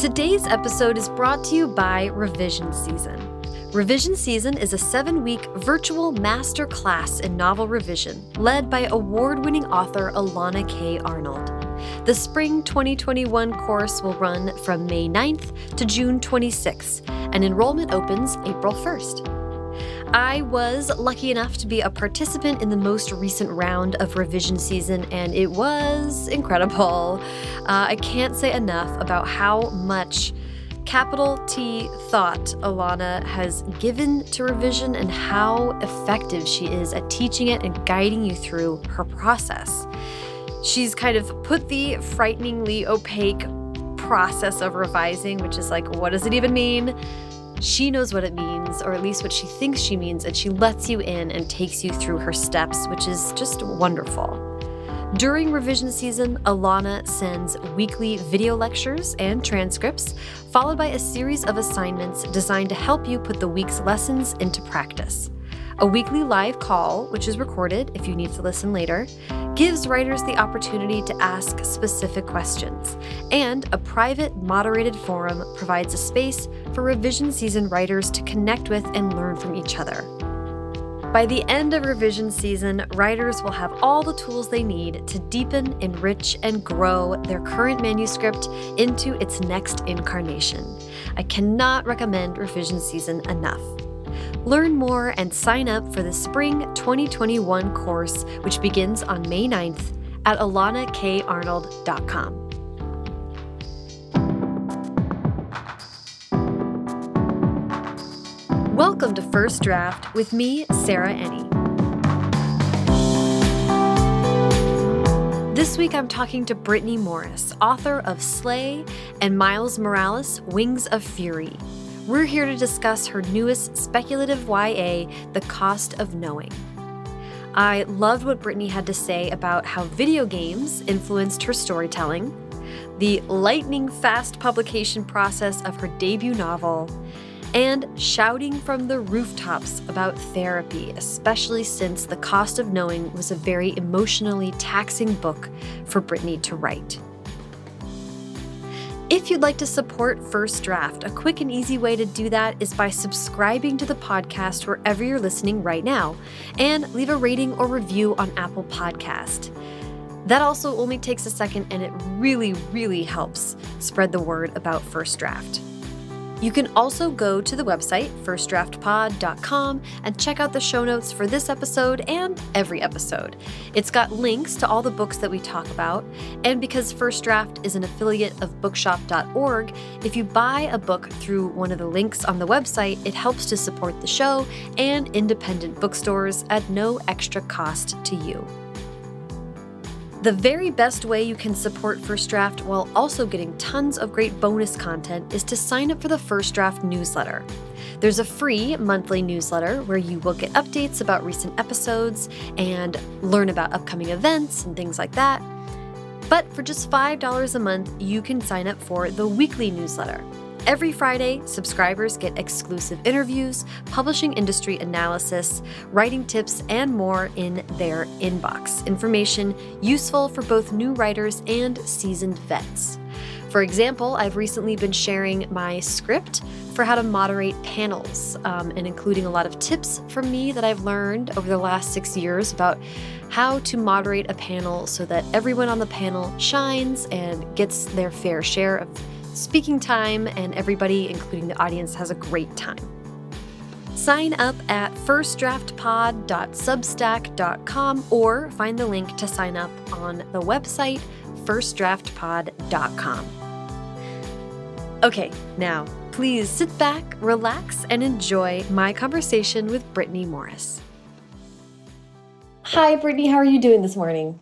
Today's episode is brought to you by Revision Season. Revision Season is a seven week virtual master class in novel revision led by award winning author Elana K. Arnold. The Spring 2021 course will run from May 9th to June 26th, and enrollment opens April 1st. I was lucky enough to be a participant in the most recent round of revision season, and it was incredible. Uh, I can't say enough about how much capital T thought Elana has given to revision and how effective she is at teaching it and guiding you through her process. She's kind of put the frighteningly opaque process of revising, which is like, what does it even mean? She knows what it means, or at least what she thinks she means, and she lets you in and takes you through her steps, which is just wonderful. During revision season, Elana sends weekly video lectures and transcripts, followed by a series of assignments designed to help you put the week's lessons into practice. A weekly live call, which is recorded if you need to listen later, gives writers the opportunity to ask specific questions, and a private, moderated forum provides a space for revision season writers to connect with and learn from each other. By the end of revision season, writers will have all the tools they need to deepen, enrich, and grow their current manuscript into its next incarnation. I cannot recommend revision season enough. Learn more and sign up for the Spring 2021 course, which begins on May 9th at elanakarnold.com. Welcome to First Draft with me, Sarah Enni. This week I'm talking to Brittney Morris, author of Slay and Miles Morales Wings of Fury. We're here to discuss her newest speculative YA, The Cost of Knowing. I loved what Brittney had to say about how video games influenced her storytelling, the lightning fast publication process of her debut novel, and shouting from the rooftops about therapy, especially since The Cost of Knowing was a very emotionally taxing book for Brittney to write. If you'd like to support First Draft, a quick and easy way to do that is by subscribing to the podcast wherever you're listening right now and leave a rating or review on Apple Podcast. That also only takes a second and it really, really helps spread the word about First Draft. You can also go to the website, firstdraftpod.com, and check out the show notes for this episode and every episode. It's got links to all the books that we talk about, and because First Draft is an affiliate of bookshop.org, if you buy a book through one of the links on the website, it helps to support the show and independent bookstores at no extra cost to you. The very best way you can support First Draft while also getting tons of great bonus content is to sign up for the First Draft newsletter. There's a free monthly newsletter where you will get updates about recent episodes and learn about upcoming events and things like that. But for just $5 a month, you can sign up for the weekly newsletter. Every Friday, subscribers get exclusive interviews, publishing industry analysis, writing tips, and more in their inbox. Information useful for both new writers and seasoned vets. For example, I've recently been sharing my script for how to moderate panels um, and including a lot of tips from me that I've learned over the last six years about how to moderate a panel so that everyone on the panel shines and gets their fair share of speaking time, and everybody, including the audience, has a great time. Sign up at firstdraftpod.substack.com or find the link to sign up on the website firstdraftpod.com. Okay, now please sit back, relax, and enjoy my conversation with Brittney Morris. Hi, Brittney. How are you doing this morning?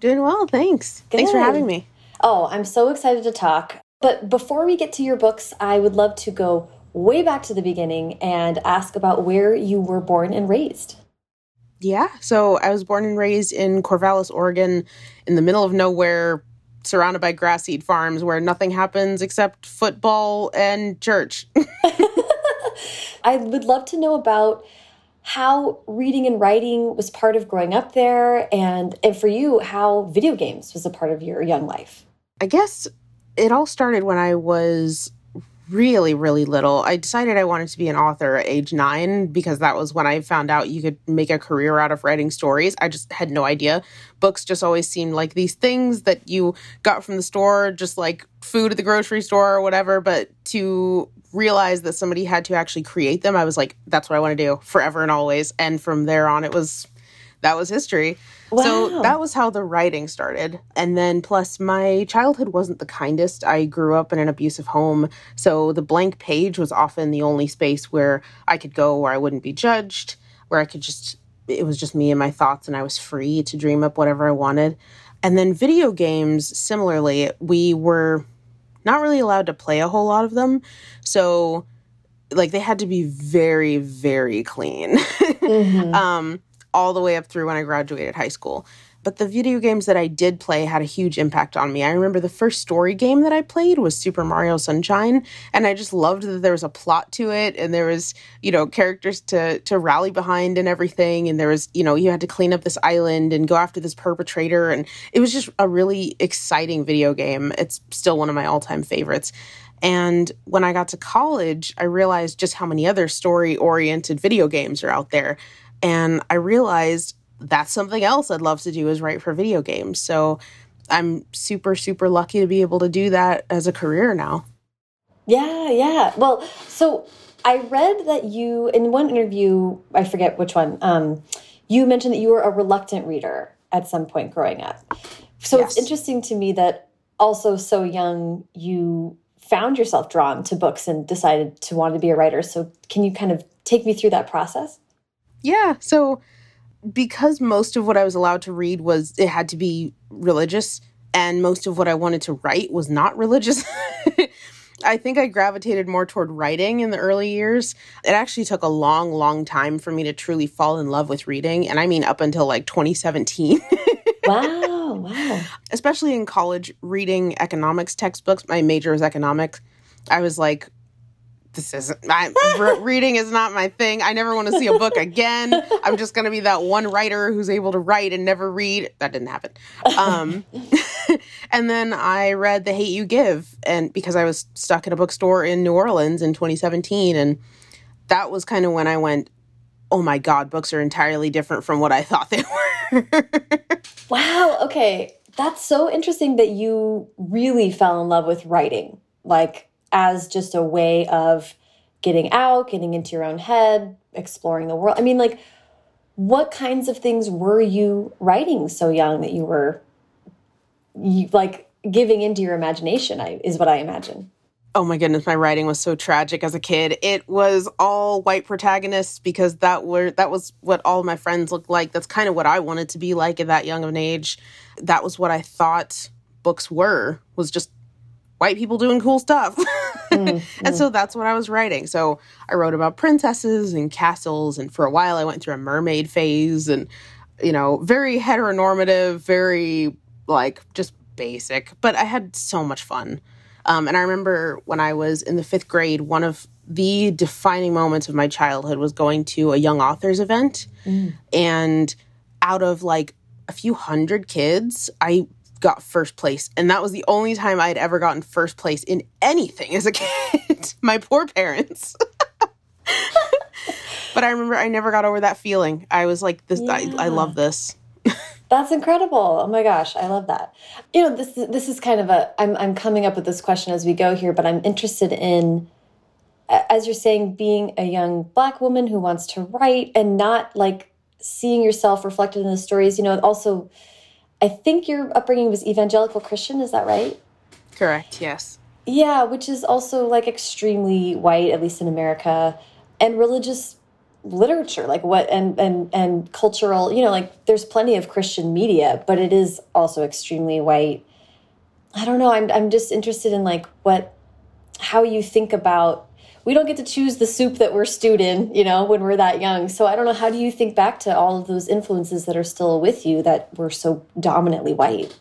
Doing well, thanks. Good. Thanks for having me. Oh, I'm so excited to talk. But before we get to your books, I would love to go way back to the beginning and ask about where you were born and raised. Yeah, so I was born and raised in Corvallis, Oregon, in the middle of nowhere, surrounded by grass seed farms where nothing happens except football and church. I would love to know about how reading and writing was part of growing up there and and for you how video games was a part of your young life. I guess it all started when I was really, really little. I decided I wanted to be an author at age nine because that was when I found out you could make a career out of writing stories. I just had no idea. Books just always seemed like these things that you got from the store, just like food at the grocery store or whatever. But to realize that somebody had to actually create them, I was like, that's what I want to do forever and always. And from there on, it was that was history. Wow. So that was how the writing started. And then plus my childhood wasn't the kindest. I grew up in an abusive home. So the blank page was often the only space where I could go where I wouldn't be judged, where I could just it was just me and my thoughts and I was free to dream up whatever I wanted. And then video games similarly, we were not really allowed to play a whole lot of them. So like they had to be very very clean. Mm-hmm. um all the way up through when I graduated high school. But the video games that I did play had a huge impact on me. I remember the first story game that I played was Super Mario Sunshine, and I just loved that there was a plot to it and there was, you know, characters to to rally behind and everything and there was, you know, you had to clean up this island and go after this perpetrator and it was just a really exciting video game. It's still one of my all-time favorites. And when I got to college, I realized just how many other story oriented video games are out there. And I realized that's something else I'd love to do is write for video games. So I'm super, super lucky to be able to do that as a career now. Yeah, yeah. Well, so I read that you, in one interview, I forget which one, um, you mentioned that you were a reluctant reader at some point growing up. So yes. it's interesting to me that also so young you found yourself drawn to books and decided to want to be a writer. So can you kind of take me through that process? Yeah. So because most of what I was allowed to read was it had to be religious and most of what I wanted to write was not religious. I think I gravitated more toward writing in the early years. It actually took a long, long time for me to truly fall in love with reading. And I mean, up until like 2017. wow, wow. Especially in college, reading economics textbooks. My major was economics. I was like, this isn't re- reading is not my thing. I never want to see a book again. I'm just going to be that one writer who's able to write and never read. That didn't happen. Um, and then I read The Hate U Give, and because I was stuck in a bookstore in New Orleans in 2017, and that was kind of when I went, "Oh my God, books are entirely different from what I thought they were." wow. Okay, that's so interesting that you really fell in love with writing, like as just a way of getting out, getting into your own head, exploring the world. I mean, like, what kinds of things were you writing so young that you were you, like giving into your imagination? I, is what I imagine. Oh my goodness, my writing was so tragic as a kid. It was all white protagonists because that were that was what all my friends looked like. That's kind of what I wanted to be like at that young of an age. That was what I thought books were was just white people doing cool stuff. mm, and mm. so that's what I was writing. So I wrote about princesses and castles. And for a while, I went through a mermaid phase and, you know, very heteronormative, very like just basic. But I had so much fun. Um, and I remember when I was in the fifth grade, one of the defining moments of my childhood was going to a young authors event. Mm. And out of like a few hundred kids, I got first place. And that was the only time I'd ever gotten first place in anything as a kid. My poor parents. but I remember I never got over that feeling. I was like, this, yeah. I, I love this. That's incredible. Oh my gosh, I love that. You know, this this is kind of a I'm I'm coming up with this question as we go here, but I'm interested in as you're saying being a young black woman who wants to write and not like seeing yourself reflected in the stories, you know, also I think your upbringing was evangelical Christian, is that right? Correct, yes. Yeah, which is also like extremely white, at least in America, and religious literature, like what and and and cultural, you know, like there's plenty of Christian media, but it is also extremely white. I don't know, I'm I'm just interested in like what how you think about we don't get to choose the soup that we're stewed in, you know, when we're that young. So I don't know. How do you think back to all of those influences that are still with you that were so dominantly white?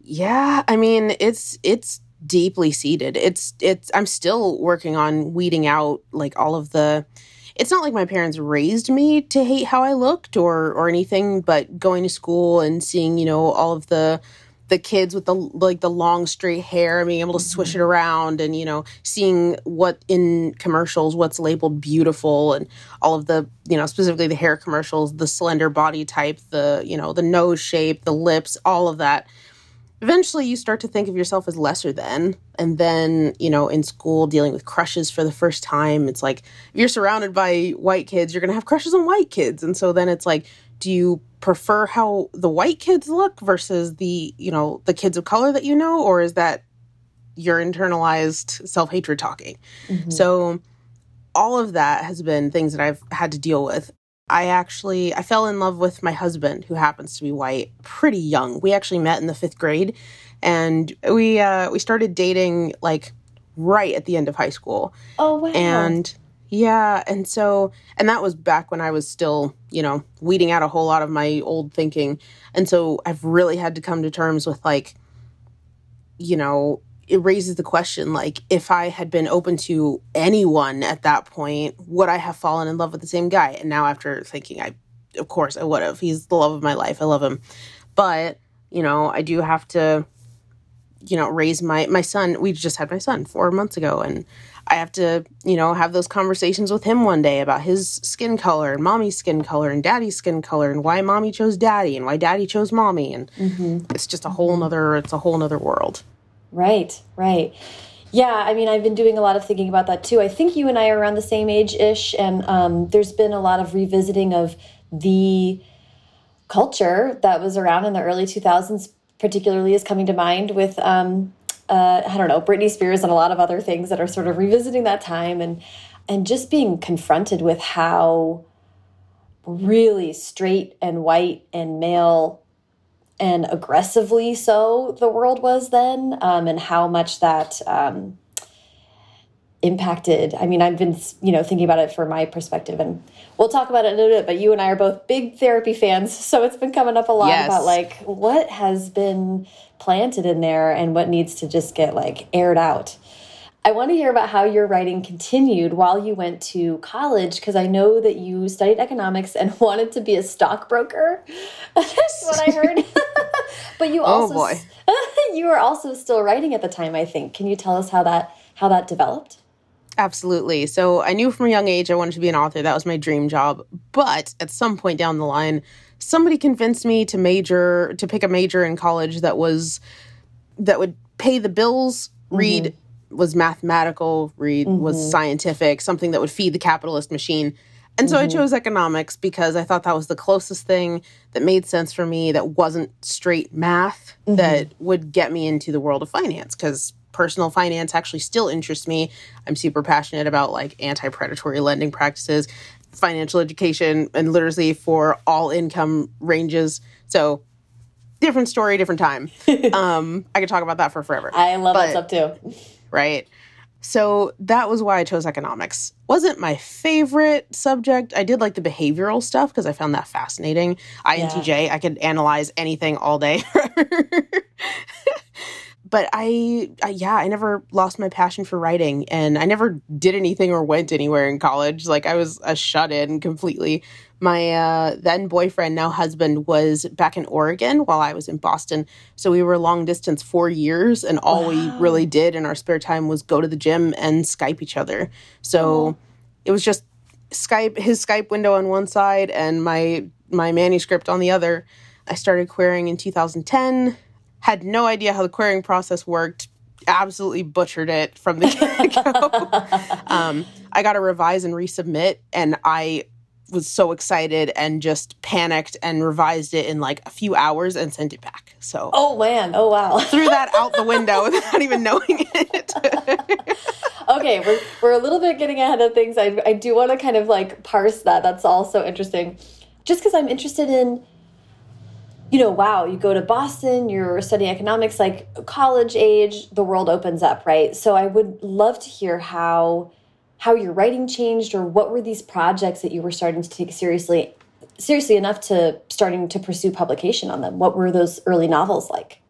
Yeah, I mean, it's it's deeply seated. It's it's I'm still working on weeding out like all of the it's not like my parents raised me to hate how I looked or or anything, but going to school and seeing, you know, all of the the kids with the like the long straight hair and being able to mm-hmm. swish it around and you know seeing what in commercials what's labeled beautiful and all of the you know specifically the hair commercials the slender body type the you know the nose shape the lips all of that eventually you start to think of yourself as lesser than and then you know in school dealing with crushes for the first time it's like if you're surrounded by white kids you're going to have crushes on white kids and so then it's like do you prefer how the white kids look versus the you know the kids of color that you know or is that your internalized self-hatred talking? Mm-hmm. so all of that has been things that i've had to deal with. I actually i fell in love with my husband who happens to be white pretty young. We actually met in the fifth grade and we uh we started dating like right at the end of high school. Oh wow. And yeah. And so, and that was back when I was still, you know, weeding out a whole lot of my old thinking. And so I've really had to come to terms with like, you know, it raises the question like, if I had been open to anyone at that point, would I have fallen in love with the same guy? And now after thinking, I, of course, I would have. He's the love of my life. I love him. But, you know, I do have to, you know, raise my, my son. We just had my son four months ago. And, I have to, you know, have those conversations with him one day about his skin color and mommy's skin color and daddy's skin color and why mommy chose daddy and why daddy chose mommy. And mm-hmm. it's just a whole nother, it's a whole nother world. Right, right. Yeah, I mean, I've been doing a lot of thinking about that too. I think you and I are around the same age ish, and um, there's been a lot of revisiting of the culture that was around in the early 2000s, particularly is coming to mind with um, uh, I don't know, Britney Spears and a lot of other things that are sort of revisiting that time and and just being confronted with how really straight and white and male and aggressively so the world was then um, and how much that um, impacted i mean i've been you know thinking about it from my perspective and we'll talk about it in a bit but you and i are both big therapy fans so it's been coming up a lot yes. about like what has been planted in there and what needs to just get like aired out I want to hear about how your writing continued while you went to college because I know that you studied economics and wanted to be a stockbroker. That's what I heard. but you oh, also oh you were also still writing at the time, I think. Can you tell us how that how that developed? Absolutely. So I knew from a young age I wanted to be an author. That was my dream job. But at some point down the line, somebody convinced me to major to pick a major in college that was that would pay the bills, mm-hmm. read was mathematical, read mm-hmm. was scientific, something that would feed the capitalist machine. And so mm-hmm. I chose economics because I thought that was the closest thing that made sense for me that wasn't straight math mm-hmm. that would get me into the world of finance because personal finance actually still interests me. I'm super passionate about like anti predatory lending practices, financial education, and literacy for all income ranges. So, different story, different time. um, I could talk about that for forever. I love but, that stuff too. Right. So that was why I chose economics. Wasn't my favorite subject. I did like the behavioral stuff because I found that fascinating. INTJ, yeah. I could analyze anything all day. but I, I, yeah i never lost my passion for writing and i never did anything or went anywhere in college. Like i was a shut-in completely. My uh, then boyfriend now husband was back in oregon while i was in boston. So we were long distance four years and all wow. we really did in our spare time was go to the gym and skype each other. So it was just skype his skype window on one side and my my manuscript on the other. I started querying in 2010 had no idea how the querying process worked absolutely butchered it from the get-go um, i got to revise and resubmit and i was so excited and just panicked and revised it in like a few hours and sent it back. So oh man. Oh wow. threw that out the window without even knowing it. Okay we're, we're a little bit getting ahead of things. I, I do want to kind of like parse that. That's all so interesting. Just because i'm interested in you know, wow, you go to Boston, you're studying economics, like college age, the world opens up, right? So I would love to hear how how your writing changed or what were these projects that you were starting to take seriously seriously enough to starting to pursue publication on them. What were those early novels like?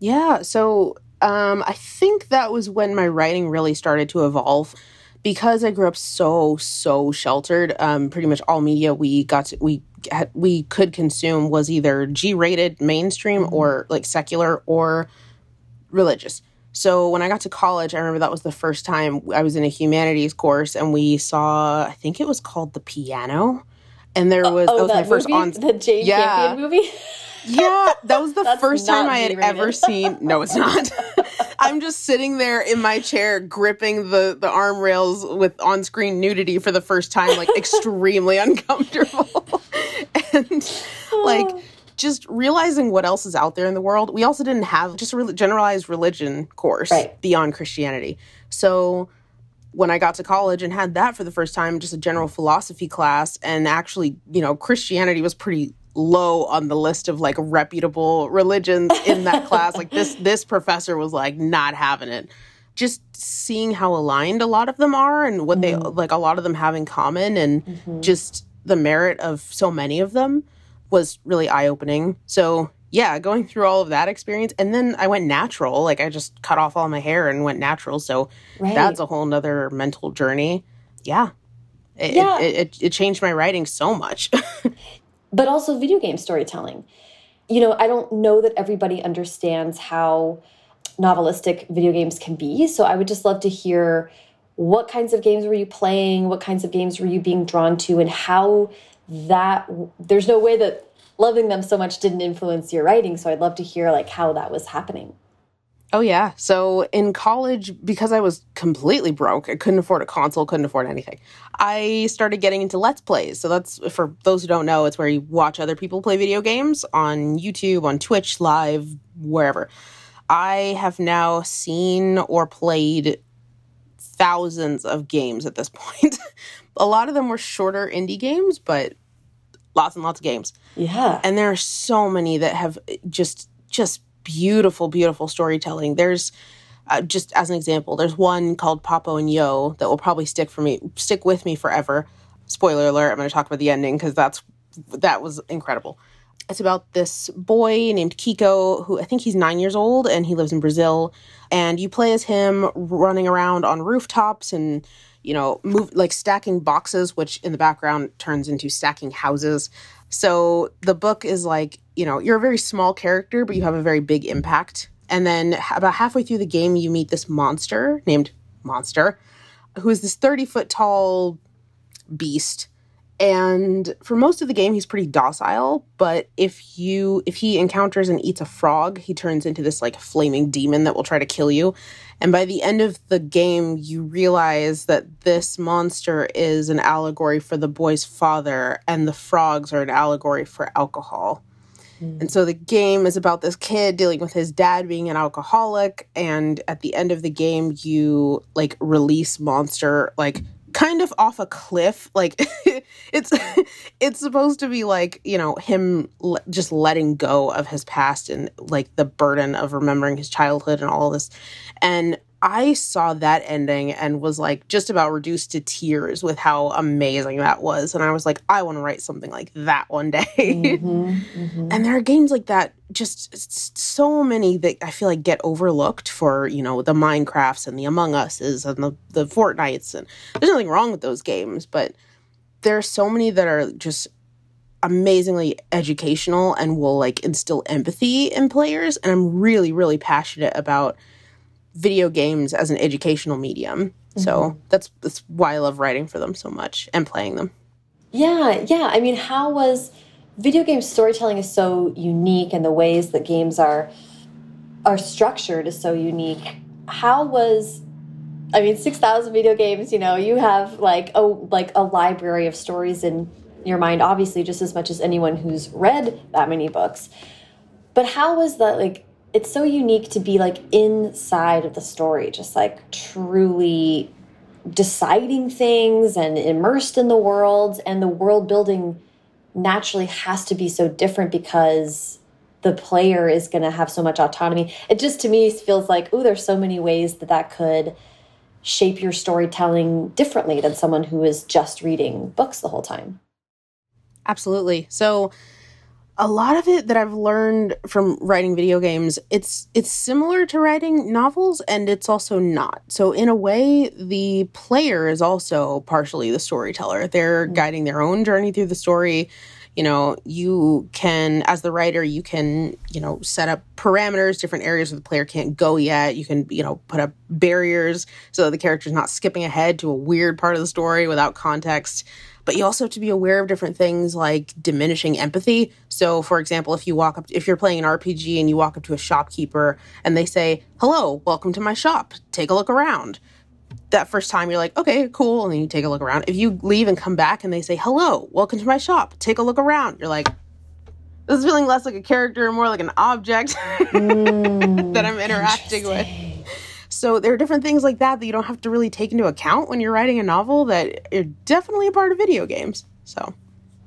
Yeah, so um, I think that was when my writing really started to evolve because I grew up so so sheltered. Um, pretty much all media we got to, we we could consume was either G-rated mainstream mm-hmm. or like secular or religious. So when I got to college, I remember that was the first time I was in a humanities course and we saw I think it was called The Piano. And there was oh, that was that my first movie? on the Jane yeah. Campion movie. yeah, that was the first time I had ever seen. No, it's not. I'm just sitting there in my chair, gripping the the arm rails with on screen nudity for the first time, like extremely uncomfortable, and like just realizing what else is out there in the world. We also didn't have just a generalized religion course right. beyond Christianity, so when I got to college and had that for the first time, just a general philosophy class, and actually, you know, Christianity was pretty low on the list of like reputable religions in that class. Like this this professor was like not having it. Just seeing how aligned a lot of them are and what mm-hmm. they like a lot of them have in common and mm-hmm. just the merit of so many of them was really eye-opening. So, yeah, going through all of that experience and then I went natural. Like I just cut off all my hair and went natural. So right. that's a whole nother mental journey. Yeah. It, yeah. It, it, it, changed my writing so much. but also video game storytelling. You know, I don't know that everybody understands how novelistic video games can be. So I would just love to hear what kinds of games were you playing? What kinds of games were you being drawn to? And how that, there's no way that loving them so much didn't influence your writing. So I'd love to hear like how that was happening. Oh yeah. So in college, because I was completely broke, I couldn't afford a console, couldn't afford anything. I started getting into Let's Plays. So that's for those who don't know, it's where you watch other people play video games on YouTube, on Twitch, live, wherever. I have now seen or played thousands of games at this point. a lot of them were shorter indie games, but lots and lots of games. Yeah. And there are so many that have just just beautiful, beautiful storytelling. There's uh, just as an example, there's one called Papo and Yo that will probably stick for me, stick with me forever. Spoiler alert! I'm going to talk about the ending because that's that was incredible. It's about this boy named Quico who I think he's nine years old and he lives in Brazil. And you play as him running around on rooftops and you know move like stacking boxes, which in the background turns into stacking houses. So the book is like, you know, you're a very small character, but you have a very big impact. And then about halfway through the game, you meet this monster named Monster, who is this 30 foot tall beast. And for most of the game, he's pretty docile. But if you if he encounters and eats a frog, he turns into this like flaming demon that will try to kill you. And by the end of the game, you realize that this monster is an allegory for the boy's father, and the frogs are an allegory for alcohol. Mm. And so the game is about this kid dealing with his dad being an alcoholic. And at the end of the game, you like release Monster, like kind of off a cliff like it's it's supposed to be like you know him just letting go of his past and like the burden of remembering his childhood and all this. And I saw that ending and was like just about reduced to tears with how amazing that was. And I was like, I want to write something like that one day. Mm-hmm, mm-hmm. and there are games like that, just so many that I feel like get overlooked for, you know, the Minecrafts and the Among Us's and the, the Fortnites. And there's nothing wrong with those games, but there are so many that are just amazingly educational and will like instill empathy in players. And I'm really, really passionate about video games as an educational medium. Mm-hmm. So that's that's why I love writing for them so much and playing them. Yeah, yeah. I mean, how was video game storytelling is so unique and the ways that games are are structured is so unique. How was I mean, 6,000 video games, you know, you have like a like a library of stories in your mind obviously just as much as anyone who's read that many books. But how was that like it's so unique to be like inside of the story, just like truly deciding things and immersed in the world. And the world building naturally has to be so different because the player is going to have so much autonomy. It just to me feels like, oh, there's so many ways that that could shape your storytelling differently than someone who is just reading books the whole time. Absolutely. So, a lot of it that I've learned from writing video games, it's it's similar to writing novels and it's also not. So in a way, the player is also partially the storyteller. They're mm-hmm. guiding their own journey through the story. You you know, you can, as the writer, you can, you know, set up parameters, different areas where the player can't go yet. You can, you know, put up barriers so that the character's not skipping ahead to a weird part of the story without context. But you also have to be aware of different things like diminishing empathy. So, for example, if you walk up, if you're playing an RPG and you walk up to a shopkeeper and they say, Hello, welcome to my shop, take a look around that first time you're like, okay, cool. And then you take a look around. If you leave and come back and they say, hello, welcome to my shop, take a look around, you're like, this is feeling less like a character and more like an object mm, that I'm interacting with. So there are different things like that that you don't have to really take into account when you're writing a novel that are definitely a part of video games. So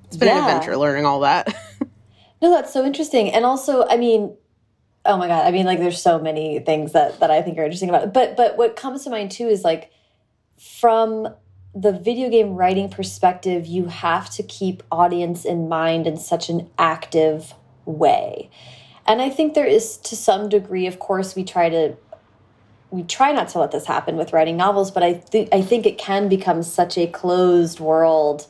it's been yeah. an adventure learning all that. no, that's so interesting. And also, I mean, oh my god i mean like there's so many things that that i think are interesting about it but but what comes to mind too is like from the video game writing perspective you have to keep audience in mind in such an active way and i think there is to some degree of course we try to we try not to let this happen with writing novels but i think i think it can become such a closed world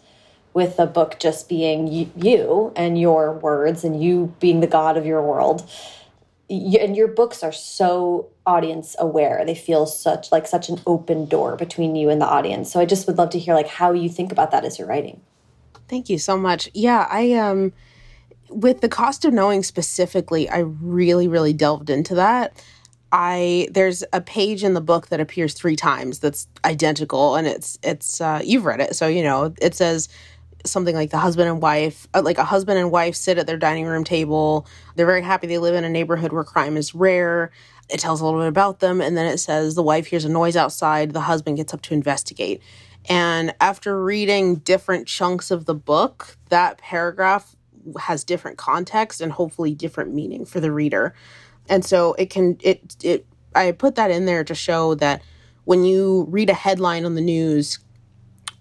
with a book just being you and your words and you being the god of your world. And your books are so audience aware. They feel such like such an open door between you and the audience. So i just would love to hear like how you think about that as you're writing. Thank you so much. Yeah i um with the cost of knowing specifically i really really delved into that i there's a page in the book that appears three times that's identical and it's it's uh, you've read it so you know it says something like the husband and wife, uh, like a husband and wife sit at their dining room table. They're very happy they live in a neighborhood where crime is rare. It tells a little bit about them. And then it says the wife hears a noise outside. The husband gets up to investigate. And after reading different chunks of the book, that paragraph has different context and hopefully different meaning for the reader. And so it can, it, it, I put that in there to show that when you read a headline on the news,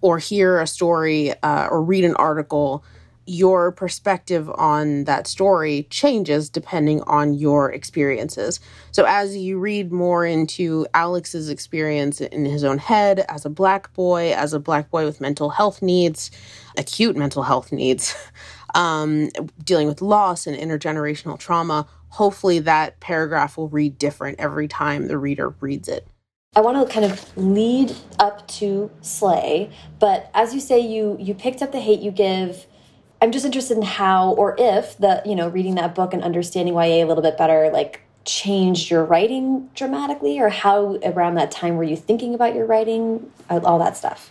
or hear a story uh, or read an article, your perspective on that story changes depending on your experiences. So, as you read more into Alex's experience in his own head as a black boy, as a black boy with mental health needs, acute mental health needs, um, dealing with loss and intergenerational trauma, hopefully that paragraph will read different every time the reader reads it. I want to kind of lead up to Slay, but as you say, you you picked up The Hate U Give. I'm just interested in how or if the you know reading that book and understanding YA a little bit better, like changed your writing dramatically, or how around that time were you thinking about your writing, uh, all that stuff.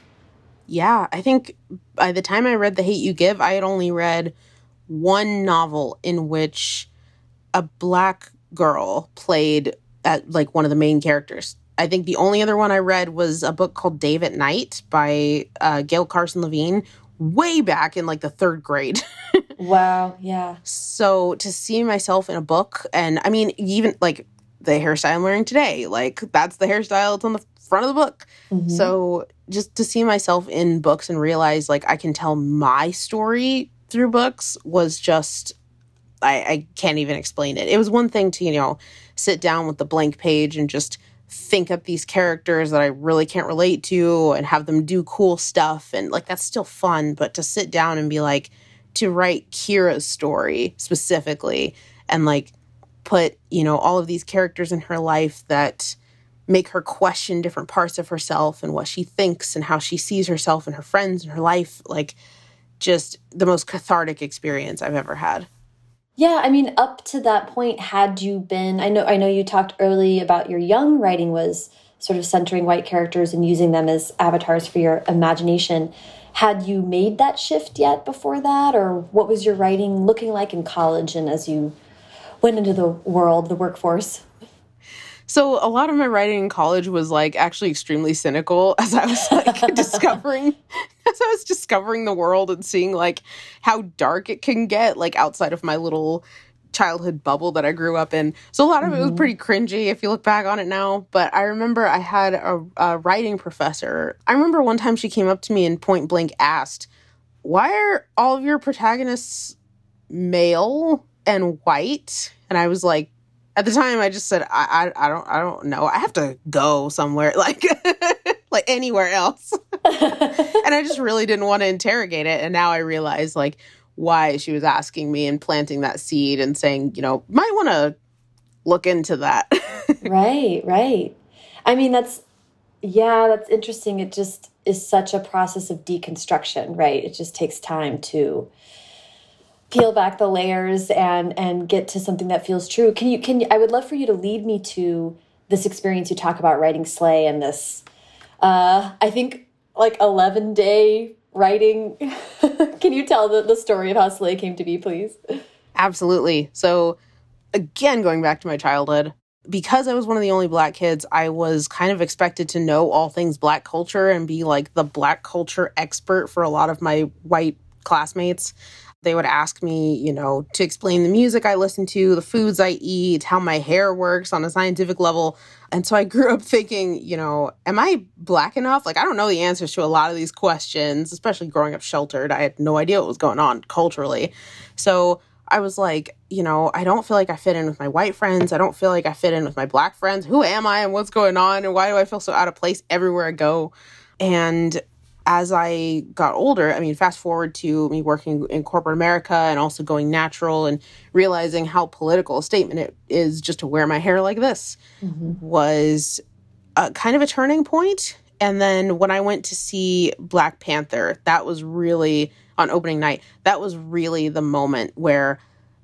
Yeah, I think by the time I read The Hate U Give, I had only read one novel in which a black girl played at like one of the main characters I think the only other one I read was a book called Dave at Night by uh, Gail Carson Levine, way back in like the third grade. wow, yeah. So to see myself in a book, and I mean, even like the hairstyle I'm wearing today, like that's the hairstyle that's on the front of the book. Mm-hmm. So just to see myself in books and realize like I can tell my story through books was just I, I can't even explain it. It was one thing to, you know, sit down with the blank page and just think up these characters that I really can't relate to and have them do cool stuff. And like, that's still fun. But to sit down and be like, to write Kiera's story specifically and like put, you know, all of these characters in her life that make her question different parts of herself and what she thinks and how she sees herself and her friends and her life. Like, just the most cathartic experience I've ever had. Yeah, I mean, up to that point, had you been, I know, I know you talked early about your young writing was sort of centering white characters and using them as avatars for your imagination. Had you made that shift yet before that, or what was your writing looking like in college and as you went into the world, the workforce? So a lot of my writing in college was like actually extremely cynical as I was like discovering as I was discovering the world and seeing like how dark it can get like outside of my little childhood bubble that I grew up in. So a lot of it was mm-hmm. pretty cringy if you look back on it now. But I remember I had a, a, writing professor. I remember one time she came up to me and point blank asked, Why are all of your protagonists male and white? And I was like, at the time I just said I, I I, don't I don't know. I have to go somewhere like like anywhere else. and I just really didn't want to interrogate it and now I realize like why she was asking me and planting that seed and saying, you know, might want to look into that. right, right. I mean, that's, yeah, that's interesting. It just is such a process of deconstruction, right? It just takes time to peel back the layers and and get to something that feels true. Can you can you, I would love for you to lead me to this experience you talk about writing Slay and this uh I think like 11 day writing. can you tell the, the story of how Slay came to be, please? Absolutely. So again going back to my childhood, because I was one of the only black kids, I was kind of expected to know all things black culture and be like the black culture expert for a lot of my white classmates. They would ask me, you know, to explain the music I listen to, the foods I eat, how my hair works on a scientific level. And so I grew up thinking, you know, am I black enough? Like, I don't know the answers to a lot of these questions, especially growing up sheltered. I had no idea what was going on culturally. So I was like, you know, I don't feel like I fit in with my white friends. I don't feel like I fit in with my black friends. Who am I and what's going on? And why do I feel so out of place everywhere I go? And as I got older, I mean, fast forward to me working in corporate America and also going natural and realizing how political a statement it is just to wear my hair like this mm-hmm. was a, kind of a turning point. And then when I went to see Black Panther, that was really on opening night, that was really the moment where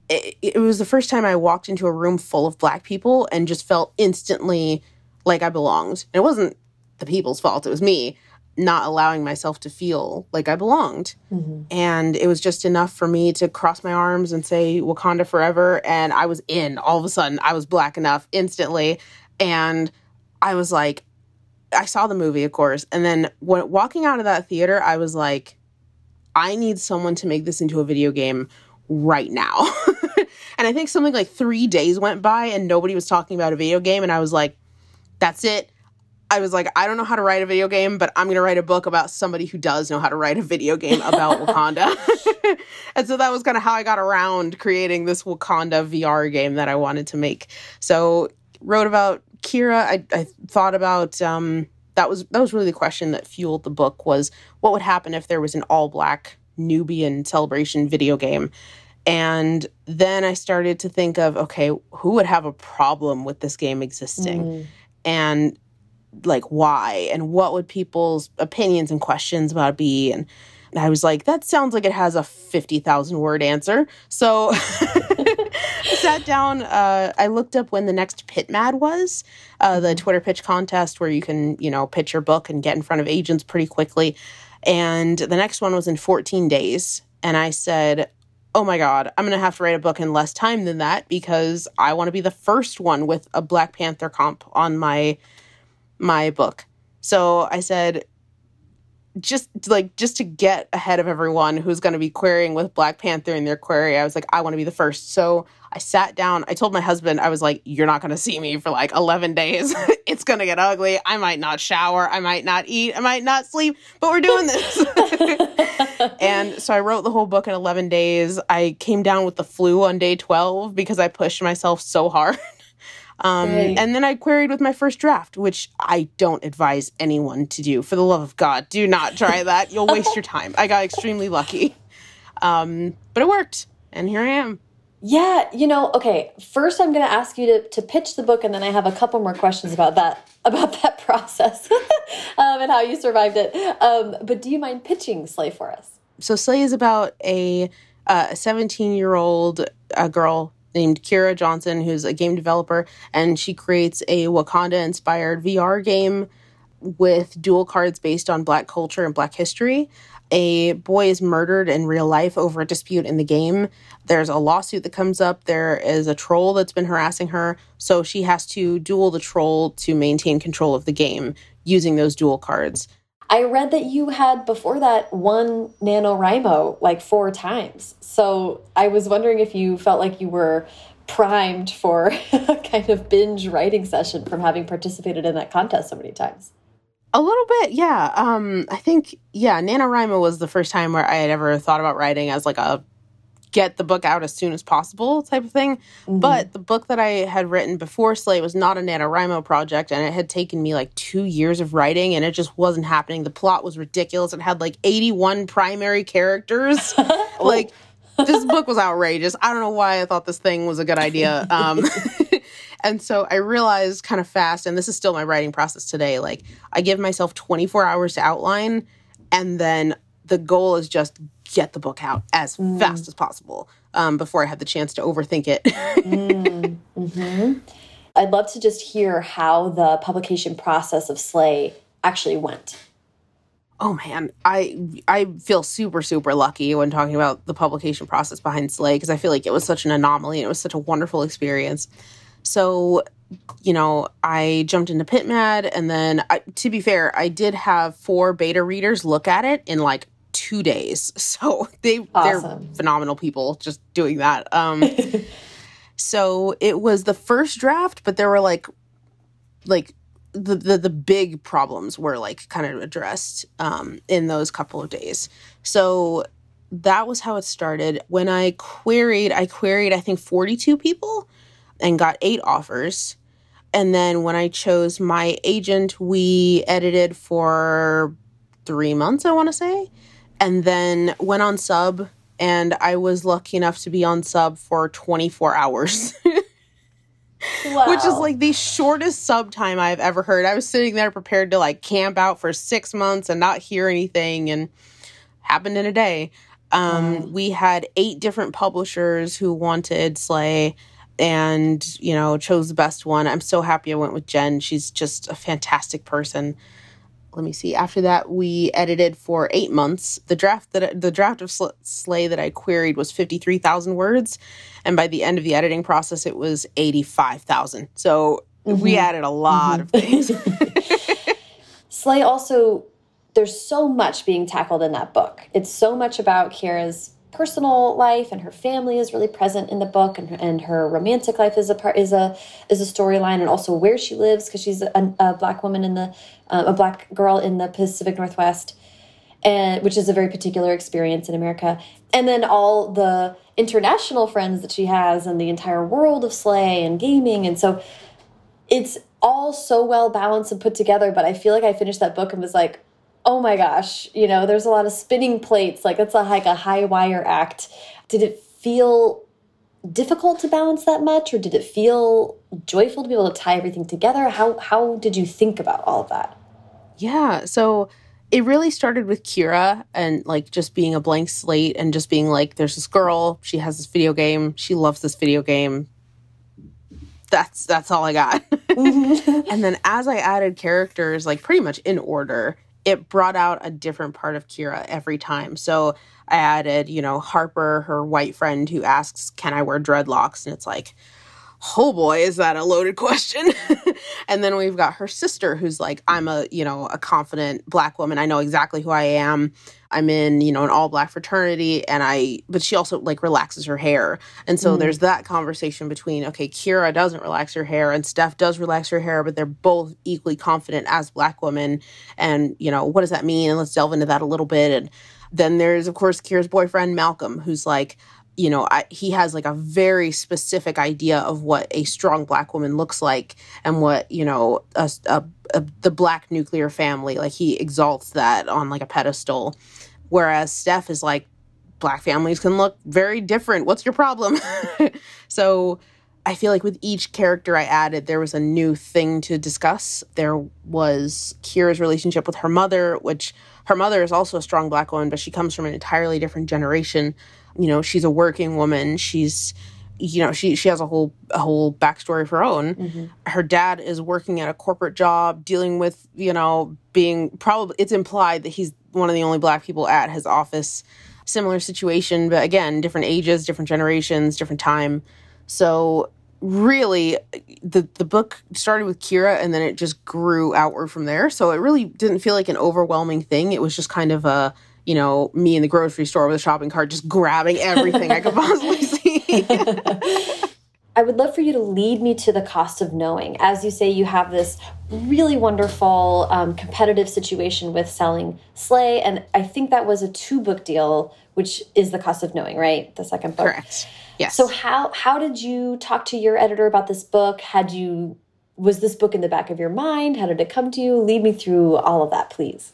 it, it was the first time I walked into a room full of black people and just felt instantly like I belonged. And it wasn't the people's fault, it was me not allowing myself to feel like I belonged. Mm-hmm. And it was just enough for me to cross my arms and say Wakanda forever. And I was in. All of a sudden, I was black enough instantly. And I was like, I saw the movie, of course. And then when walking out of that theater, I was like, I need someone to make this into a video game right now. and I think something like three days went by and nobody was talking about a video game. And I was like, that's it. I was like, I don't know how to write a video game, but I'm going to write a book about somebody who does know how to write a video game about Wakanda. and so that was kind of how I got around creating this Wakanda VR game that I wanted to make. So wrote about Kiera. I, I thought about um, that was that was really the question that fueled the book was what would happen if there was an all black Nubian celebration video game. And then I started to think of okay, who would have a problem with this game existing? Mm. And like why and what would people's opinions and questions about be and I was like, that sounds like it has a 50,000 word answer. So I sat down. Uh, I looked up when the next PitMad was, uh, the Twitter pitch contest where you can, you know, pitch your book and get in front of agents pretty quickly. And the next one was in 14 days. And I said, oh my God, I'm going to have to write a book in less time than that because I want to be the first one with a Black Panther comp on my my book. So I said, just like just to get ahead of everyone who's going to be querying with Black Panther in their query, I was like, I want to be the first. So I sat down. I told my husband, I was like, You're not going to see me for like 11 days. it's going to get ugly. I might not shower. I might not eat. I might not sleep, but we're doing this. and so I wrote the whole book in 11 days. I came down with the flu on day 12 because I pushed myself so hard. Um, right. And then I queried with my first draft, which I don't advise anyone to do. For the love of God, do not try that. You'll waste your time. I got extremely lucky. Um, but it worked, and here I am. Yeah, you know, okay. First, I'm going to ask you to, to pitch the book, and then I have a couple more questions about that about that process um, and how you survived it. Um, but do you mind pitching Slay for us? So Slay is about a 17 uh, year old uh, girl named Kiera Johnson, who's a game developer, and she creates a Wakanda inspired VR game with duel cards based on black culture and black history. A boy is murdered in real life over a dispute in the game. There's a lawsuit that comes up. There is a troll that's been harassing her. So she has to duel the troll to maintain control of the game using those duel cards. I read that you had before that won NaNoWriMo like four times. So I was wondering if you felt like you were primed for a kind of binge writing session from having participated in that contest so many times. A little bit, yeah. Um, I think, yeah, NaNoWriMo was the first time where I had ever thought about writing as like a get the book out as soon as possible type of thing. Mm-hmm. But the book that I had written before Slay was not a NaNoWriMo project, and it had taken me like two years of writing, and it just wasn't happening. The plot was ridiculous. It had like 81 primary characters. like, this book was outrageous. I don't know why I thought this thing was a good idea. Um, and so I realized kind of fast, and this is still my writing process today. Like I give myself 24 hours to outline, and then the goal is just get the book out as mm. fast as possible um, before I have the chance to overthink it. mm. -hmm. I'd love to just hear how the publication process of Slay actually went. Oh man, I I feel super super lucky when talking about the publication process behind Slay because I feel like it was such an anomaly and it was such a wonderful experience. So, you know, I jumped into PitMad and then I, to be fair, I did have four beta readers look at it in like 2 days. So, they awesome. they're phenomenal people just doing that. Um so it was the first draft, but there were like like the, the the big problems were like kind of addressed um, in those couple of days. So that was how it started. When I queried, I queried I think 42 people and got eight offers. And then when I chose my agent, we edited for three months, I want to say, and then went on sub. And I was lucky enough to be on sub for 24 hours. Wow. Which is like the shortest sub time I've ever heard. I was sitting there prepared to like camp out for six months and not hear anything, and happened in a day. Um, We had eight different publishers who wanted Slay and, you know, chose the best one. I'm so happy I went with Jen. She's just a fantastic person let me see. After that, we edited for eight months. The draft that the draft of Slay that I queried was fifty three thousand words, and by the end of the editing process, it was eighty five thousand. So mm-hmm. we added a lot mm-hmm. of things. Slay also, there's so much being tackled in that book. It's so much about Kiera's personal life and her family is really present in the book and, and her romantic life is a part is a is a storyline and also where she lives because she's a, a, black woman in the uh, a black girl in the Pacific Northwest and which is a very particular experience in America. And then all the international friends that she has and the entire world of Slay and gaming and so it's all so well balanced and put together but I feel like I finished that book and was like oh my gosh, you know, there's a lot of spinning plates. Like it's a, like a high wire act. Did it feel difficult to balance that much or did it feel joyful to be able to tie everything together? How, how did you think about all of that? Yeah. So it really started with Kiera and like just being a blank slate and just being like, there's this girl, she has this video game, she loves this video game. That's that's all I got. Mm -hmm. and then as I added characters, like pretty much in order, it brought out a different part of Kiera every time. So I added, you know, Harper, her white friend who asks, Can I wear dreadlocks? And it's like, oh boy, is that a loaded question. and then we've got her sister who's like, I'm a, you know, a confident black woman. I know exactly who I am. I'm in, you know, an all black fraternity and I but she also like relaxes her hair. And so mm. there's that conversation between okay, Kiera doesn't relax her hair and Steph does relax her hair, but they're both equally confident as black women and, you know, what does that mean? And let's delve into that a little bit and then there's of course Kiera's boyfriend Malcolm who's like you know, I, he has like a very specific idea of what a strong black woman looks like and what, you know, a, a, a, the black nuclear family, like he exalts that on like a pedestal. Whereas Steph is like, black families can look very different. What's your problem? so I feel like with each character I added, there was a new thing to discuss. There was Kiera's relationship with her mother, which her mother is also a strong black woman, but she comes from an entirely different generation you know she's a working woman. She's you know she she has a whole a whole backstory of her own. Mm-hmm. her dad is working at a corporate job dealing with you know being probably it's implied that he's one of the only black people at his office. Similar situation but again different ages different generations different time. So really the the book started with Kiera and then it just grew outward from there. So it really didn't feel like an overwhelming thing. It was just kind of a you know, me in the grocery store with a shopping cart just grabbing everything I could possibly see. I would love for you to lead me to the cost of knowing. As you say, you have this really wonderful um, competitive situation with selling Slay, and I think that was a two book deal, which is the cost of knowing, right? The second book. Correct. Yes. So how how did you talk to your editor about this book? Had you was this book in the back of your mind? How did it come to you? Lead me through all of that, please.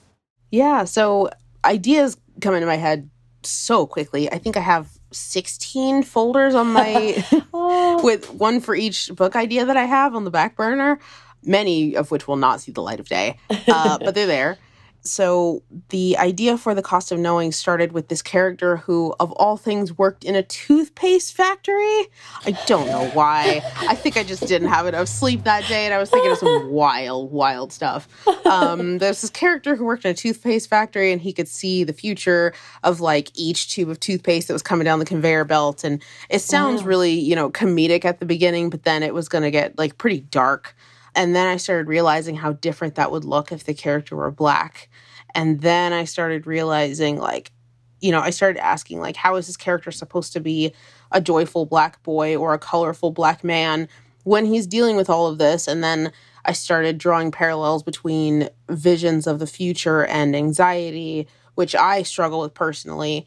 Yeah. So ideas come into my head so quickly. I think I have 16 folders on my with one for each book idea that I have on the back burner, many of which will not see the light of day. Uh, but they're there so the idea for the cost of knowing started with this character who of all things worked in a toothpaste factory. I don't know why. I think i just didn't have enough sleep that day and i was thinking of some wild wild stuff. Um, there's this character who worked in a toothpaste factory and he could see the future of like each tube of toothpaste that was coming down the conveyor belt and it sounds wow. really you know comedic at the beginning but then it was going to get like pretty dark and then I started realizing how different that would look if the character were black. And then I started realizing, like, you know, I started asking, like, how is this character supposed to be a joyful black boy or a colorful black man when he's dealing with all of this? And then I started drawing parallels between visions of the future and anxiety, which I struggle with personally.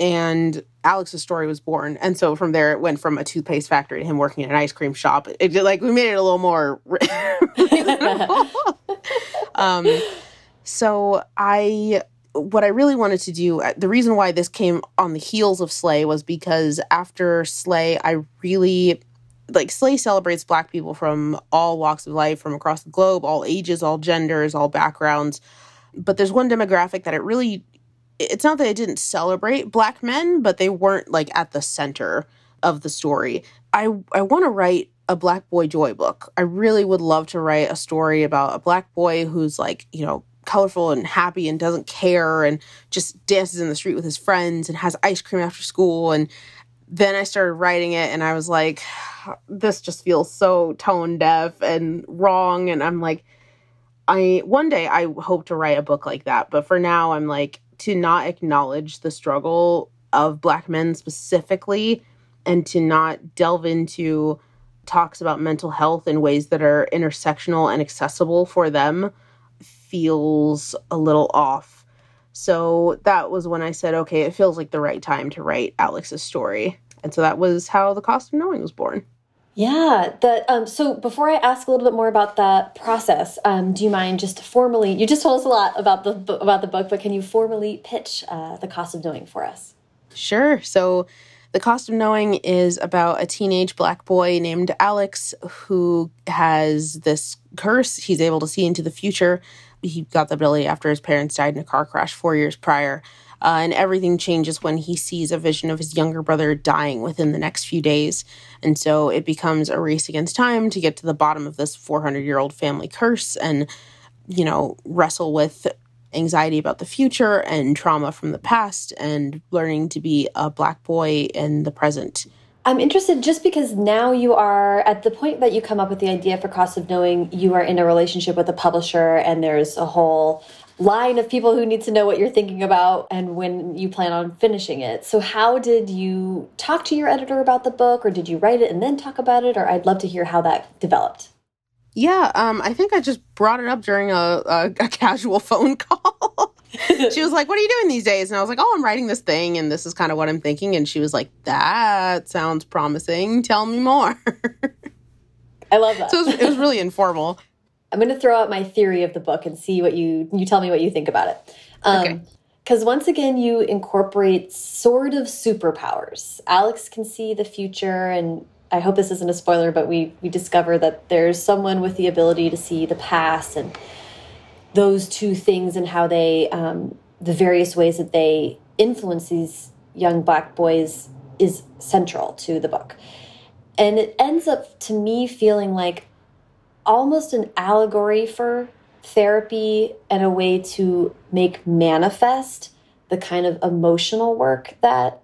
And Alex's story was born. And so from there, it went from a toothpaste factory to him working in an ice cream shop. It like we made it a little more um, so I what I really wanted to do, uh, the reason why this came on the heels of Slay was because after Slay, I really like Slay celebrates black people from all walks of life, from across the globe, all ages, all genders, all backgrounds. But there's one demographic that it really it's not that it didn't celebrate black men, but they weren't like at the center of the story. I I want to write a black boy joy book. I really would love to write a story about a black boy who's like, you know, colorful and happy and doesn't care and just dances in the street with his friends and has ice cream after school and then I started writing it and I was like this just feels so tone deaf and wrong and I'm like I one day I hope to write a book like that but for now I'm like to not acknowledge the struggle of black men specifically and to not delve into talks about mental health in ways that are intersectional and accessible for them feels a little off. So that was when I said, okay, it feels like the right time to write Alex's story. And so that was how The Cost of Knowing was born. Yeah. That. Um, so before I ask a little bit more about that process, um, do you mind just formally? You just told us a lot about the about the book, but can you formally pitch uh, the cost of knowing for us? Sure. So the Cost of Knowing is about a teenage black boy named Alex who has this curse. He's able to see into the future. He got the ability after his parents died in a car crash four years prior. Uh, and everything changes when he sees a vision of his younger brother dying within the next few days. And so it becomes a race against time to get to the bottom of this 400 year old family curse and, you know, wrestle with anxiety about the future and trauma from the past and learning to be a black boy in the present. I'm interested just because now you are at the point that you come up with the idea for Cost of Knowing, you are in a relationship with a publisher and there's a whole line of people who need to know what you're thinking about and when you plan on finishing it. So how did you talk to your editor about the book or did you write it and then talk about it or I'd love to hear how that developed. Yeah, um, I think I just brought it up during a, a, a casual phone call. she was like, What are you doing these days? And I was like, Oh, I'm writing this thing, and this is kind of what I'm thinking. And she was like, That sounds promising. Tell me more. I love that. So it was, it was really informal. I'm going to throw out my theory of the book and see what you you tell me what you think about it. Um, okay. Because once again, you incorporate sort of superpowers. Alex can see the future and I hope this isn't a spoiler, but we we discover that there's someone with the ability to see the past and those two things and how they um, the various ways that they influence these young black boys is central to the book, and it ends up to me feeling like almost an allegory for therapy and a way to make manifest the kind of emotional work that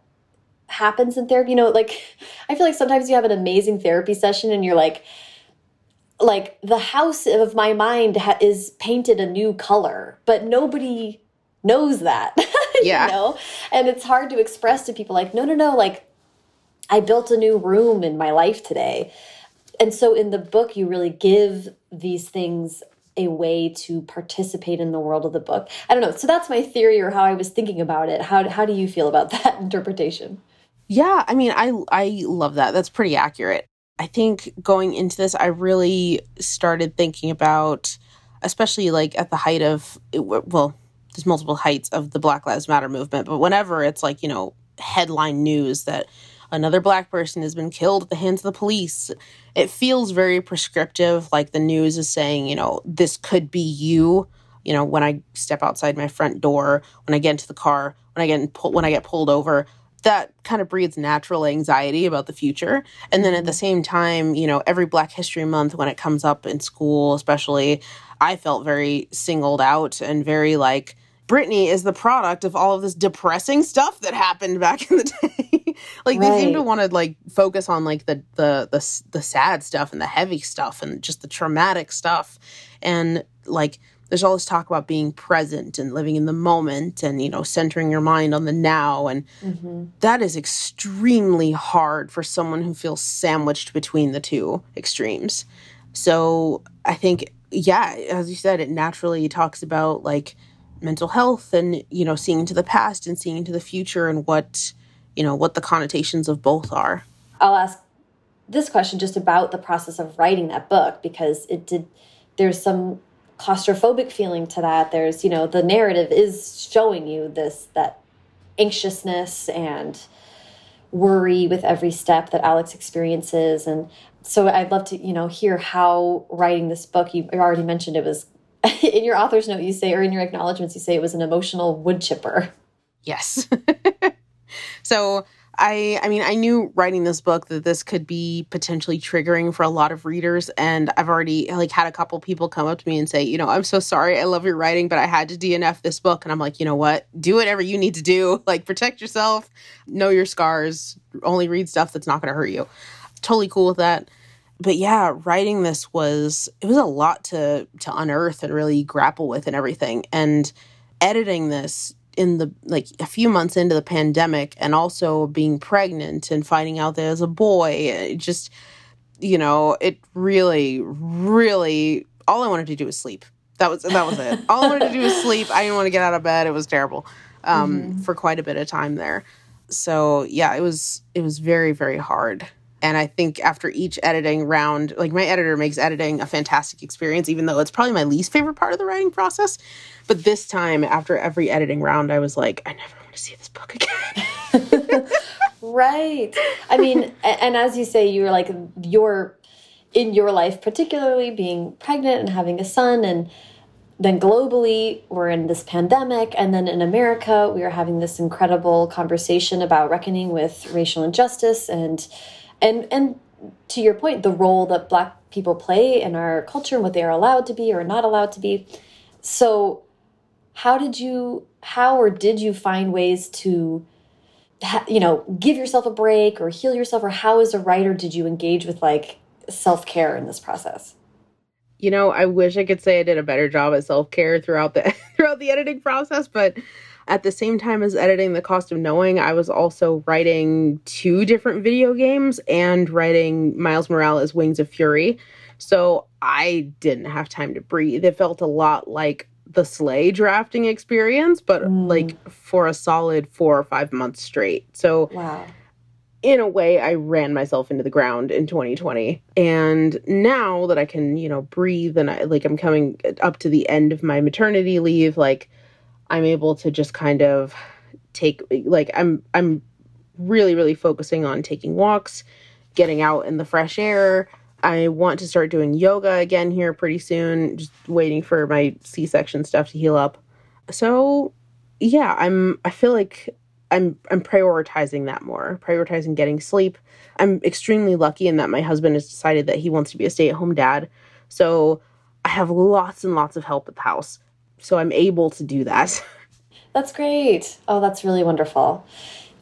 happens in therapy. You know, like I feel like sometimes you have an amazing therapy session and you're like, like the house of my mind is painted a new color, but nobody knows that. Yeah. you know? And it's hard to express to people like, no, no, no, like I built a new room in my life today. And so in the book, you really give these things a way to participate in the world of the book. I don't know. So that's my theory or how I was thinking about it. How, how do you feel about that interpretation? Yeah, I mean, I I love that. That's pretty accurate. I think going into this, I really started thinking about, especially like at the height of, well, there's multiple heights of the Black Lives Matter movement, but whenever it's like, you know, headline news that another black person has been killed at the hands of the police. It feels very prescriptive, like the news is saying, you know, this could be you. You know, when I step outside my front door, when I get into the car, when I get pull- when I get pulled over, that kind of breeds natural anxiety about the future. And then at the mm-hmm. same time, you know, every Black History Month when it comes up in school, especially, I felt very singled out and very like Brittney is the product of all of this depressing stuff that happened back in the day. like right. they seem to want to like focus on like the, the the the sad stuff and the heavy stuff and just the traumatic stuff. And like there's all this talk about being present and living in the moment and you know centering your mind on the now and mm-hmm. that is extremely hard for someone who feels sandwiched between the two extremes. So I think yeah, as you said, it naturally talks about like mental health and you know seeing into the past and seeing into the future and what you know what the connotations of both are. I'll ask this question just about the process of writing that book because it did there's some claustrophobic feeling to that. There's you know the narrative is showing you this that anxiousness and worry with every step that alex experiences. And so i'd love to you know hear how writing this book you already mentioned it was in your author's note, you say, or in your acknowledgments, you say it was an emotional wood chipper. Yes. so I I mean I knew writing this book that this could be potentially triggering for a lot of readers and I've already like had a couple people come up to me and say, you know, I'm so sorry. I love your writing, but I had to DNF this book and I'm like, you know what? Do whatever you need to do. Like protect yourself, know your scars, only read stuff that's not going to hurt you. Totally cool with that but yeah, writing this was it was a lot to to unearth and really grapple with and everything. And editing this in the like a few months into the pandemic and also being pregnant and finding out there was a boy, it just you know, it really really all I wanted to do was sleep. That was that was it. all I wanted to do was sleep. I didn't want to get out of bed. It was terrible. Um, mm-hmm. for quite a bit of time there. So yeah, it was it was very very hard. And I think after each editing round, like my editor makes editing a fantastic experience, even though it's probably my least favorite part of the writing process. But this time, after every editing round, I was like, I never want to see this book again. right. I mean, and as you say, you were like, you're in your life, particularly being pregnant and having a son, and then globally, we're in this pandemic. And then in America, we are having this incredible conversation about reckoning with racial injustice and and and to your point the role that black people play in our culture and what they are allowed to be or not allowed to be. So how did you how or did you find ways to you know give yourself a break or heal yourself? Or how as a writer did you engage with like self-care in this process? You know i wish i could say i did a better job at self-care throughout the throughout the editing process but at the same time as editing The Cost of Knowing, I was also writing two different video games and writing Miles Morales Wings of Fury. So I didn't have time to breathe. It felt a lot like the Slay drafting experience, but mm. like for a solid four or five months straight. So wow. in a way, I ran myself into the ground in 2020. And now that I can, you know, breathe and I like I'm coming up to the end of my maternity leave, like I'm able to just kind of take like I'm I'm really really focusing on taking walks, getting out in the fresh air. I want to start doing yoga again here pretty soon, just waiting for my C-section stuff to heal up. So, yeah, I'm I feel like I'm I'm prioritizing that more, prioritizing getting sleep. I'm extremely lucky in that my husband has decided that he wants to be a stay-at-home dad. So, I have lots and lots of help at the house so I'm able to do that. That's great. Oh, that's really wonderful.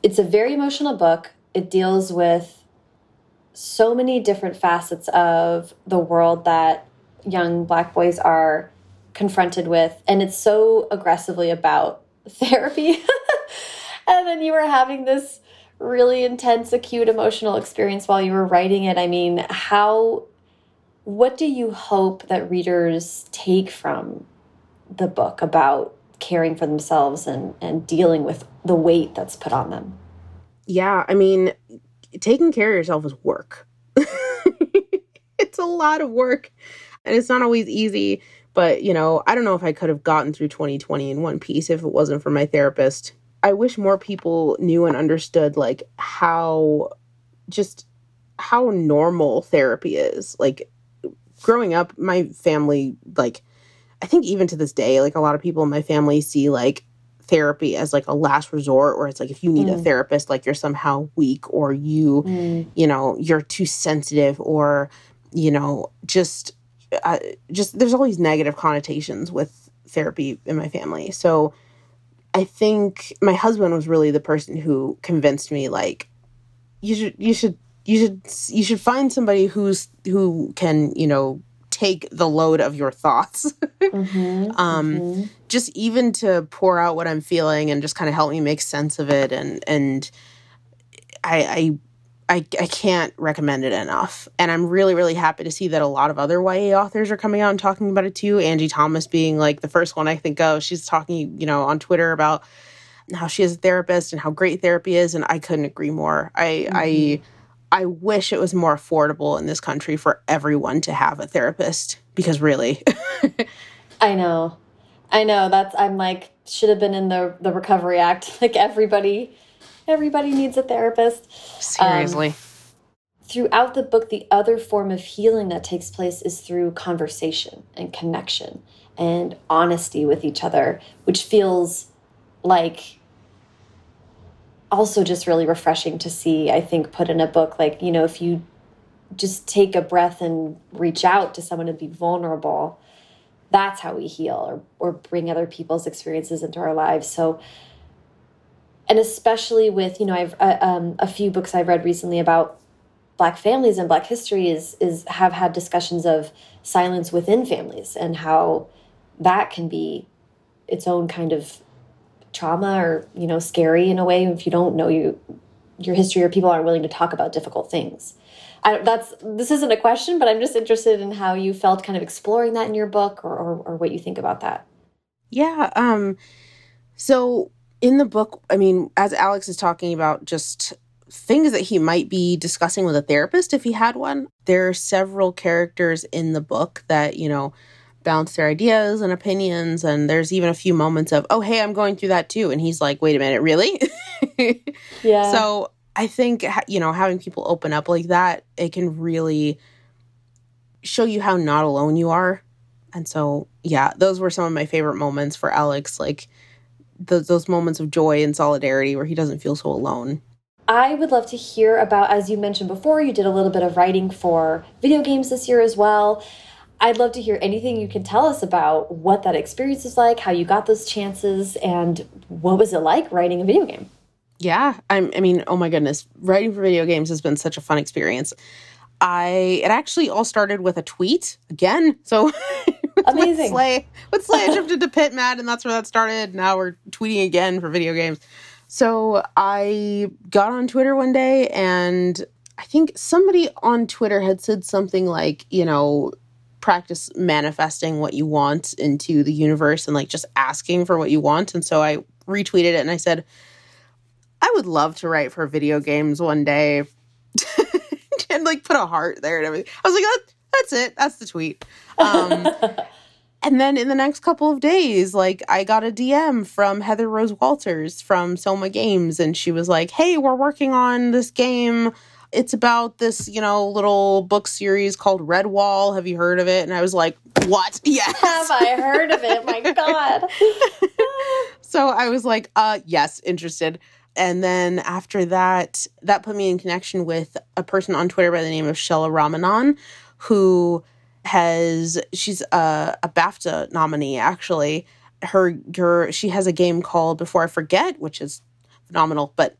It's a very emotional book. It deals with so many different facets of the world that young black boys are confronted with. And it's so aggressively about therapy. and then you were having this really intense, acute emotional experience while you were writing it. I mean, how, what do you hope that readers take from the book about caring for themselves and and dealing with the weight that's put on them. Yeah, I mean, taking care of yourself is work. it's a lot of work and it's not always easy, but you know, I don't know if I could have gotten through 2020 in one piece if it wasn't for my therapist I wish more people knew and understood like how just how normal therapy is. Like growing up, my family like I think even to this day, like a lot of people in my family see like therapy as like a last resort or it's like if you need mm. a therapist like you're somehow weak or you mm. you know you're too sensitive or you know just uh, just there's all these negative connotations with therapy in my family so i think my husband was really the person who convinced me like you should you should you should you should find somebody who's who can you know take the load of your thoughts mm-hmm, um mm-hmm. just even to pour out what i'm feeling and just kind of help me make sense of it and and i i I, I can't recommend it enough. And I'm really, really happy to see that a lot of other YA authors are coming out and talking about it too. Angie Thomas being like the first one I think of. She's talking, you know, on Twitter about how she is a therapist and how great therapy is. And I couldn't agree more. I, mm-hmm. I, I wish it was more affordable in this country for everyone to have a therapist because really. I know. I know. That's, I'm like, should have been in the, the Recovery Act. Like everybody Everybody needs a therapist. Seriously. Um, throughout the book, the other form of healing that takes place is through conversation and connection and honesty with each other, which feels like also just really refreshing to see, I think, put in a book. Like, you know, if you just take a breath and reach out to someone and be vulnerable, that's how we heal or, or bring other people's experiences into our lives. So, and especially with you know I've uh, um, a few books I've read recently about black families and black history is is have had discussions of silence within families and how that can be its own kind of trauma or you know scary in a way. If you don't know you your history or people aren't willing to talk about difficult things. I, that's this isn't a question but i'm just interested in how you felt kind of exploring that in your book or, or, or what you think about that. Yeah um so in the book, I mean, as Alex is talking about just things that he might be discussing with a therapist if he had one, there are several characters in the book that, you know, bounce their ideas and opinions. And there's even a few moments of, oh, hey, I'm going through that too. And he's like, wait a minute, really? yeah. So I think, you know, having people open up like that, it can really show you how not alone you are. And so, yeah, those were some of my favorite moments for Alex. Like, those, those moments of joy and solidarity where he doesn't feel so alone. I would love to hear about, as you mentioned before, you did a little bit of writing for video games this year as well. I'd love to hear anything you can tell us about what that experience is like, how you got those chances, and what was it like writing a video game? Yeah, I'm, I mean, oh my goodness, writing for video games has been such a fun experience. I it actually all started with a tweet again. So Amazing. with Slay, with Slay, I jumped into PitMad, and that's where that started. Now we're tweeting again for video games. So I got on Twitter one day, and I think somebody on Twitter had said something like, you know, practice manifesting what you want into the universe and like just asking for what you want. And so I retweeted it and I said, I would love to write for video games one day. and like put a heart there and everything. I was like, that, that's it. That's the tweet. Um, and then in the next couple of days, like I got a DM from Heather Rose Walters from Soma Games, and she was like, "Hey, we're working on this game. It's about this, you know, little book series called Redwall. Have you heard of it?" And I was like, "What? Yes. Have I heard of it? My God." so I was like, "Uh, yes, interested." And then after that, that put me in connection with a person on Twitter by the name of Chella Ramanan, who has she's a, a BAFTA nominee actually. Her her she has a game called Before I Forget, which is phenomenal. But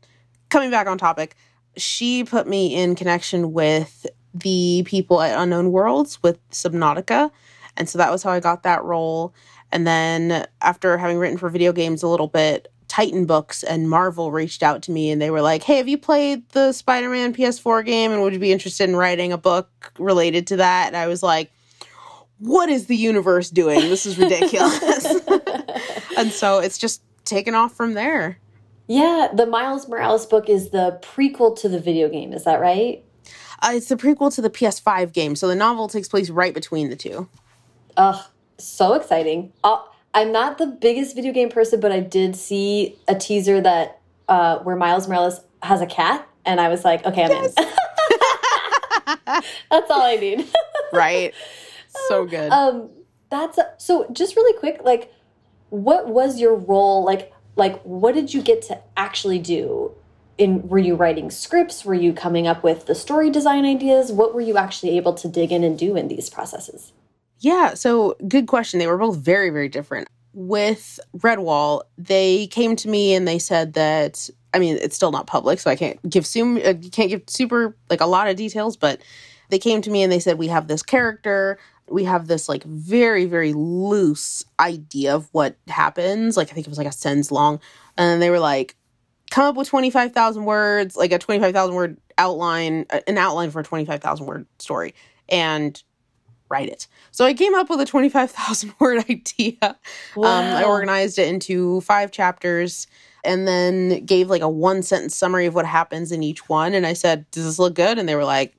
coming back on topic, she put me in connection with the people at Unknown Worlds with Subnautica. And so that was how I got that role. And then after having written for video games a little bit, Titan Books and Marvel reached out to me and they were like, "Hey, have you played the Spider-Man PS4 game and would you be interested in writing a book related to that?" And I was like, "What is the universe doing? This is ridiculous." and so it's just taken off from there. Yeah, the Miles Morales book is the prequel to the video game, is that right? Uh, it's the prequel to the PS5 game. So the novel takes place right between the two. Ugh, so exciting. I'll I'm not the biggest video game person, but I did see a teaser that uh, where Miles Morales has a cat, and I was like, okay, I'm yes. in. That's all I need. right. So good. Um, that's so. Just really quick, like, what was your role? Like, like, what did you get to actually do? In were you writing scripts? Were you coming up with the story design ideas? What were you actually able to dig in and do in these processes? Yeah, so good question. They were both very, very different. With Redwall, they came to me and they said that I mean, it's still not public, so I can't give sum uh, can't give super like a lot of details, but they came to me and they said we have this character, we have this like very very loose idea of what happens. Like I think it was like a sentence long, and they were like, come up with twenty five thousand words, like a twenty five thousand word outline, uh, an outline for a twenty five thousand word story, and write it. So I came up with a 25,000 word idea. Wow. Um, I organized it into five chapters and then gave like a one sentence summary of what happens in each one. And I said, Does this look good? And they were like,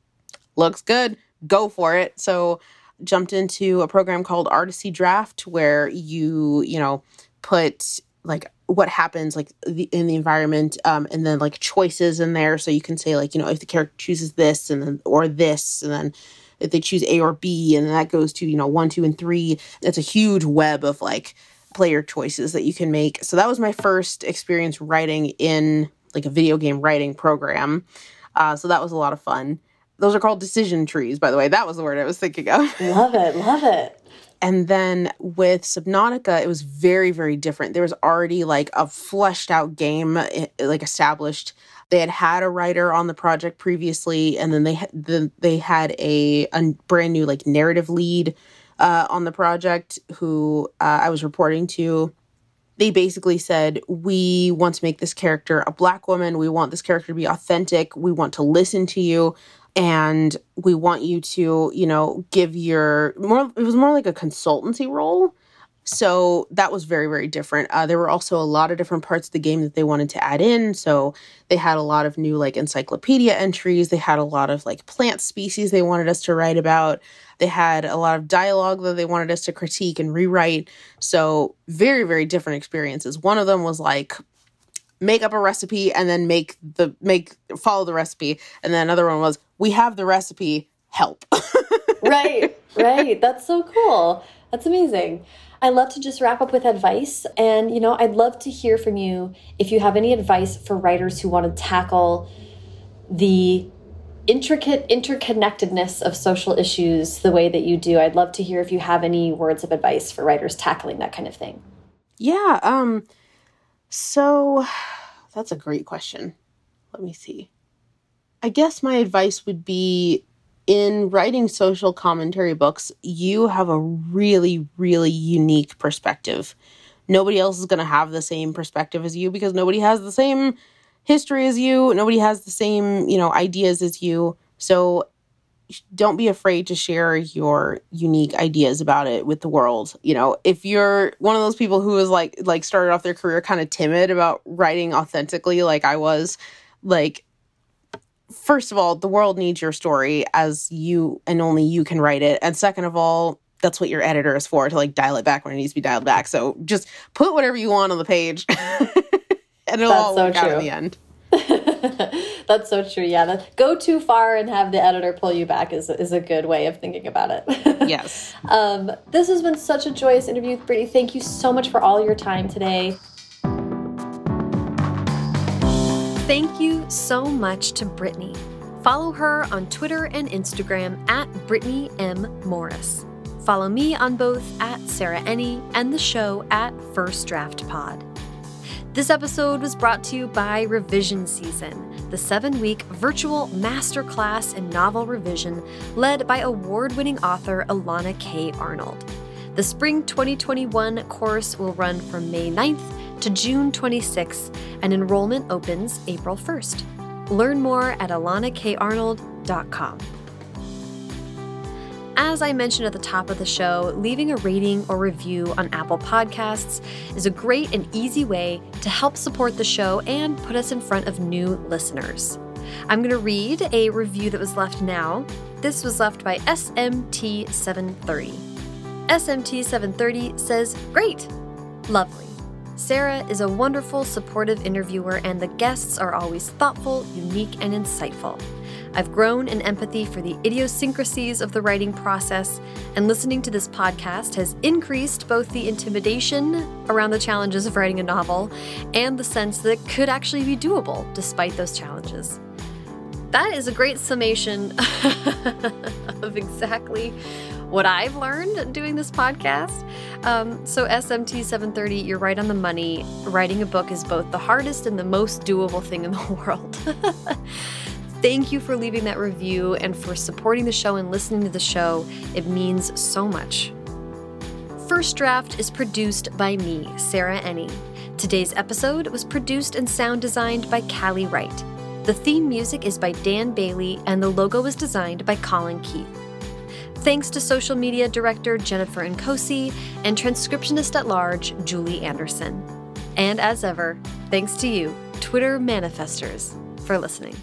Looks good. Go for it. So jumped into a program called Articy Draft where you, you know, put like what happens like the, in the environment um, and then like choices in there so you can say like you know if the character chooses this and then or this and then if they choose a or b and that goes to you know one two and three it's a huge web of like player choices that you can make. So that was my first experience writing in like a video game writing program. Uh, so that was a lot of fun. Those are called decision trees, by the way. That was the word I was thinking of. Love it, love it. And then with Subnautica, it was very, very different. There was already like a fleshed out game, eh, like established. They had had a writer on the project previously, and then they had the, they had a, a brand new like narrative lead uh, on the project who uh, I was reporting to. They basically said, We want to make this character a black woman. We want this character to be authentic. We want to listen to you. And we want you to, you know, give your more, it was more like a consultancy role so that was very, very different. Uh, there were also a lot of different parts of the game that they wanted to add in. So they had a lot of new like encyclopedia entries. They had a lot of like plant species they wanted us to write about. They had a lot of dialogue that they wanted us to critique and rewrite. So very, very different experiences. One of them was like make up a recipe and then make the make follow the recipe. And then another one was we have the recipe, help. right, right. That's so cool. That's amazing. I love to just wrap up with advice. And, you know, I'd love to hear from you if you have any advice for writers who want to tackle the intricate interconnectedness of social issues the way that you do. I'd love to hear if you have any words of advice for writers tackling that kind of thing. Yeah. Um, so that's a great question. Let me see. I guess my advice would be in writing social commentary books, you have a really, really unique perspective. Nobody else is going to have the same perspective as you because nobody has the same history as you. Nobody has the same, you know, ideas as you. So don't be afraid to share your unique ideas about it with the world. You know, if you're one of those people who is like like started off their career kind of timid about writing authentically like I was, like first of all, the world needs your story as you and only you can write it. And second of all, that's what your editor is for to like dial it back when it needs to be dialed back. So just put whatever you want on the page and it'll that's all work so out in the end. that's so true. Yeah, that, go too far and have the editor pull you back is is a good way of thinking about it. yes. Um, this has been such a joyous interview, Brittney. Thank you so much for all your time today. Thank you so much to Brittney. Follow her on Twitter and Instagram at Brittney M. Morris. Follow me on both at Sarah Enni and the show at First Draft Pod. This episode was brought to you by Revision Season, the seven week virtual masterclass in novel revision led by award winning author Elana K. Arnold. The spring 2021 course will run from May 9th to June 26th, and enrollment opens April 1st. Learn more at elanakarnold.com. As I mentioned at the top of the show, leaving a rating or review on Apple Podcasts is a great and easy way to help support the show and put us in front of new listeners. I'm going to read a review that was left now. This was left by SMT730. SMT730 says, Great! Lovely. Sarah is a wonderful, supportive interviewer, and the guests are always thoughtful, unique, and insightful. I've grown in empathy for the idiosyncrasies of the writing process, and listening to this podcast has increased both the intimidation around the challenges of writing a novel and the sense that it could actually be doable despite those challenges. That is a great summation of exactly what I've learned doing this podcast. Um, so, SMT 730, you're right on the money. Writing a book is both the hardest and the most doable thing in the world. Thank you for leaving that review and for supporting the show and listening to the show. It means so much. First Draft is produced by me, Sarah Enni. Today's episode was produced and sound designed by Callie Wright. The theme music is by Dan Bailey, and the logo was designed by Colin Keith. Thanks to social media director Jennifer Nkosi and transcriptionist at large Julie Anderson. And as ever, thanks to you, Twitter manifestors, for listening.